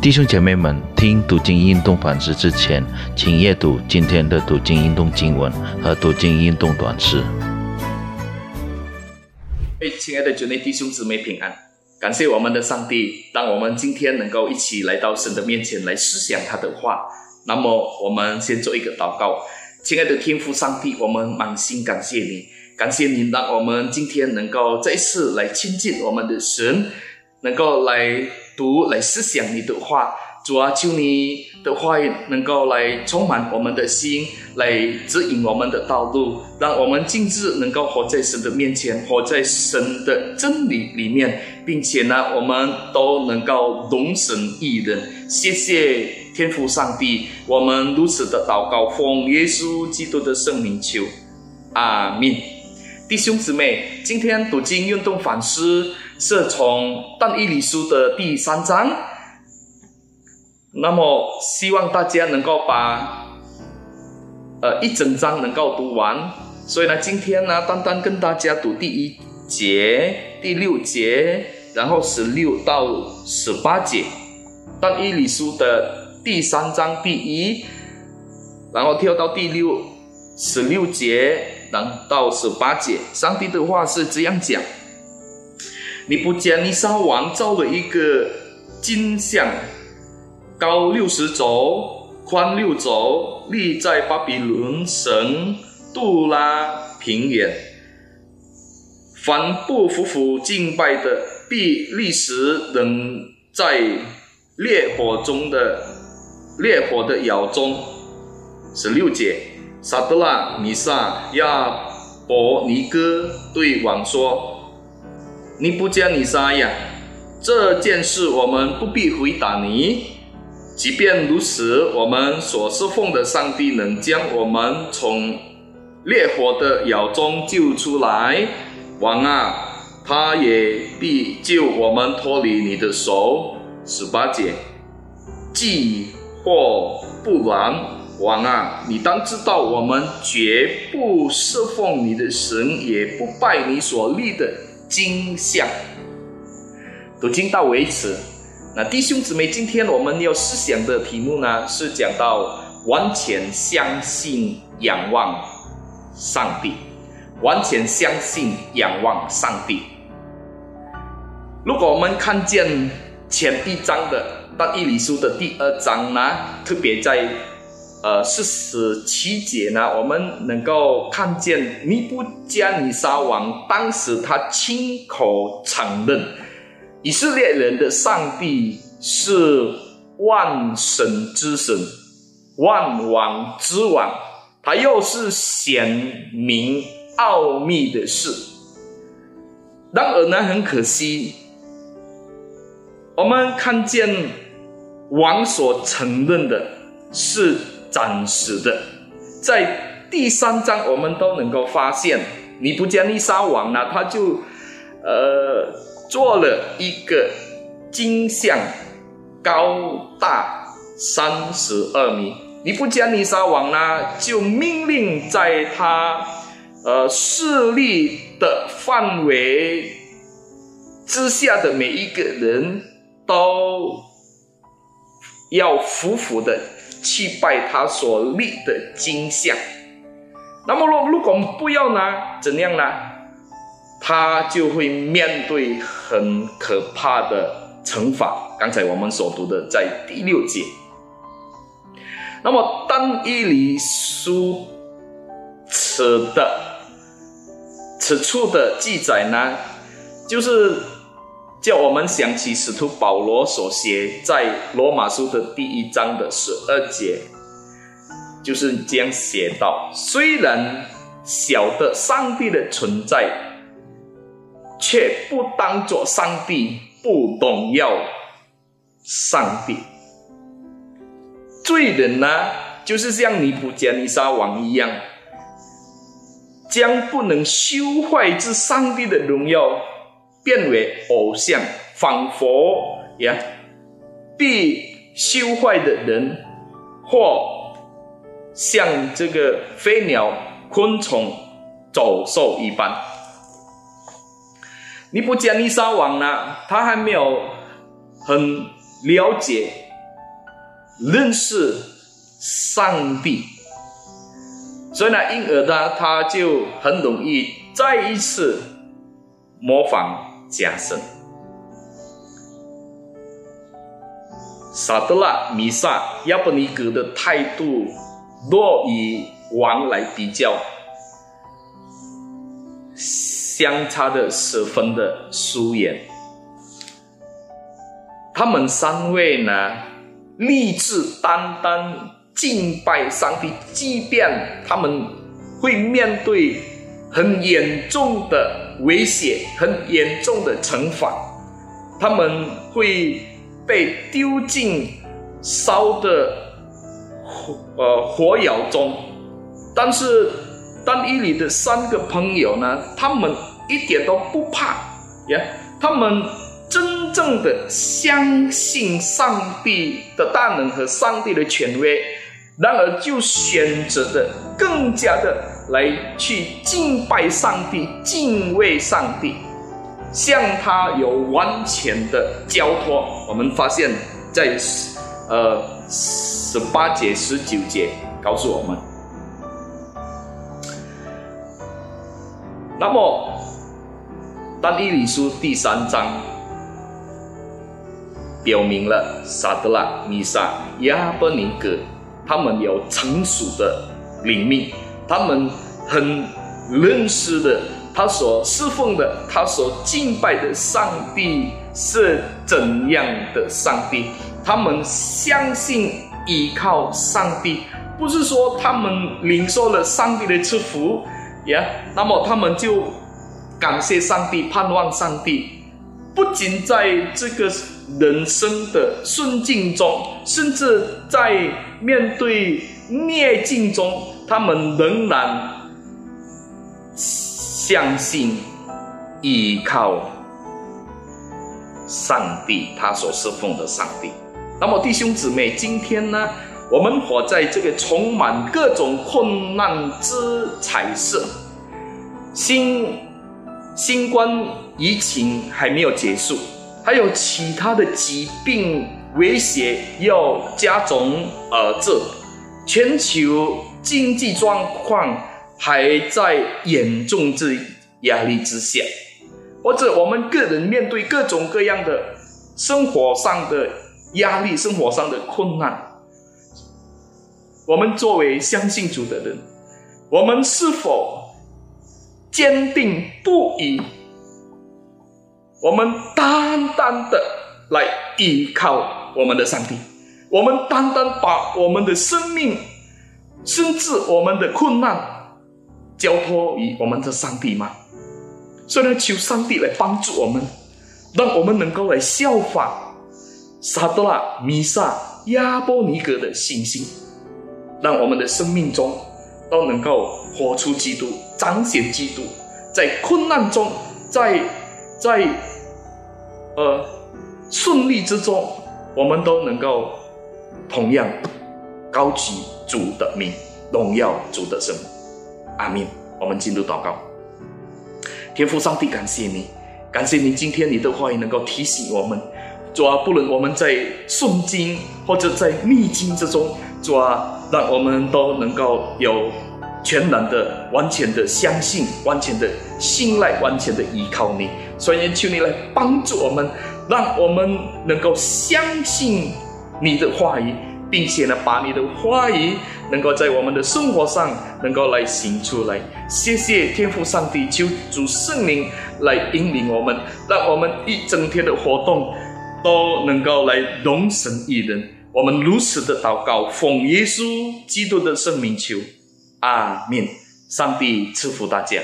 弟兄姐妹们，听读经运动反思之前，请阅读今天的读经运动经文和读经运动短诗。哎，亲爱的主内弟兄姊妹平安！感谢我们的上帝，让我们今天能够一起来到神的面前来思想他的话。那么，我们先做一个祷告。亲爱的天父上帝，我们满心感谢你，感谢你让我们今天能够再一次来亲近我们的神，能够来读、来思想你的话。主啊，求你的话语能够来充满我们的心，来指引我们的道路，让我们今日能够活在神的面前，活在神的真理里面，并且呢，我们都能够容神一人。谢谢天父上帝，我们如此的祷告，奉耶稣基督的圣名求，阿门。弟兄姊妹，今天读经运动反思是从但以理书的第三章。那么，希望大家能够把呃一整章能够读完。所以呢，今天呢，单单跟大家读第一节、第六节，然后十六到十八节，但以理书的第三章第一，然后跳到第六十六节，然后到十八节。上帝的话是这样讲：你不见尼撒王造了一个金像。高六十轴，宽六轴，立在巴比伦神杜拉平原。凡不服服敬拜的，必立时仍在烈火中的烈火的窑中。十六节，撒德拉、米撒、亚伯尼哥对王说：“你不加你撒呀？这件事我们不必回答你。”即便如此，我们所侍奉的上帝能将我们从烈火的窑中救出来，王啊，他也必救我们脱离你的手。十八节，既或不然，王啊，你当知道，我们绝不侍奉你的神，也不拜你所立的金像。读经到为止。那弟兄姊妹，今天我们要思想的题目呢，是讲到完全相信仰望上帝，完全相信仰望上帝。如果我们看见前一章的但以理书的第二章呢，特别在呃四十七节呢，我们能够看见尼布加尼撒王当时他亲口承认。以色列人的上帝是万神之神，万王之王，他又是显明奥秘的事。然而呢，很可惜，我们看见王所承认的是暂时的。在第三章，我们都能够发现，尼布加尼撒王呢，他就呃。做了一个金像，高大三十二米。尼布加尼撒王呢，就命令在他呃势力的范围之下的每一个人都要服服的去拜他所立的金像。那么，若如果不要呢？怎样呢？他就会面对很可怕的惩罚。刚才我们所读的在第六节。那么，当伊犁书此的此处的记载呢，就是叫我们想起使徒保罗所写在罗马书的第一章的十二节，就是这样写道：虽然晓得上帝的存在。却不当作上帝，不懂要上帝。罪人呢，就是像尼布加尼撒王一样，将不能修坏之上帝的荣耀变为偶像，仿佛呀，被修坏的人，或像这个飞鸟、昆虫、走兽一般。尼布加尼撒王呢，他还没有很了解认识上帝，所以呢，因而呢，他就很容易再一次模仿加深。萨德拉、米萨、亚伯尼格的态度，若与王来比较，相差的十分的疏远。他们三位呢，立志单单敬拜上帝，即便他们会面对很严重的威胁、很严重的惩罚，他们会被丢进烧的火呃火窑中。但是，当伊里的三个朋友呢，他们一点都不怕呀，他们。真正的相信上帝的大能和上帝的权威，然而就选择的更加的来去敬拜上帝、敬畏上帝，向他有完全的交托。我们发现，在呃十八节、十九节告诉我们，那么但以理书第三章。表明了萨德拉、米萨、亚伯尼格，他们有成熟的灵命，他们很认识的，他所侍奉的、他所敬拜的上帝是怎样的上帝？他们相信依靠上帝，不是说他们领受了上帝的赐福呀，那么他们就感谢上帝、盼望上帝。不仅在这个人生的顺境中，甚至在面对逆境中，他们仍然相信、依靠上帝，他所侍奉的上帝。那么，弟兄姊妹，今天呢，我们活在这个充满各种困难之彩色，新新冠。疫情还没有结束，还有其他的疾病威胁要加重而至，全球经济状况还在严重之压力之下，或者我们个人面对各种各样的生活上的压力、生活上的困难，我们作为相信主的人，我们是否坚定不移？我们单单的来依靠我们的上帝，我们单单把我们的生命，甚至我们的困难，交托于我们的上帝吗？所以呢，求上帝来帮助我们，让我们能够来效法撒德拉、米萨、亚波尼格的信心，让我们的生命中都能够活出基督，彰显基督，在困难中，在。在呃顺利之中，我们都能够同样高举主的名，荣耀主的圣。阿门。我们进入祷告。天父上帝，感谢你，感谢你今天你的话语能够提醒我们，主啊，不论我们在顺境或者在逆境之中，主啊，让我们都能够有全然的、完全的相信，完全的信赖，完全的依靠你。所以求你来帮助我们，让我们能够相信你的话语，并且呢，把你的话语能够在我们的生活上能够来行出来。谢谢天父上帝，求主圣灵来引领我们，让我们一整天的活动都能够来容神一人。我们如此的祷告，奉耶稣基督的圣名求，阿门。上帝赐福大家。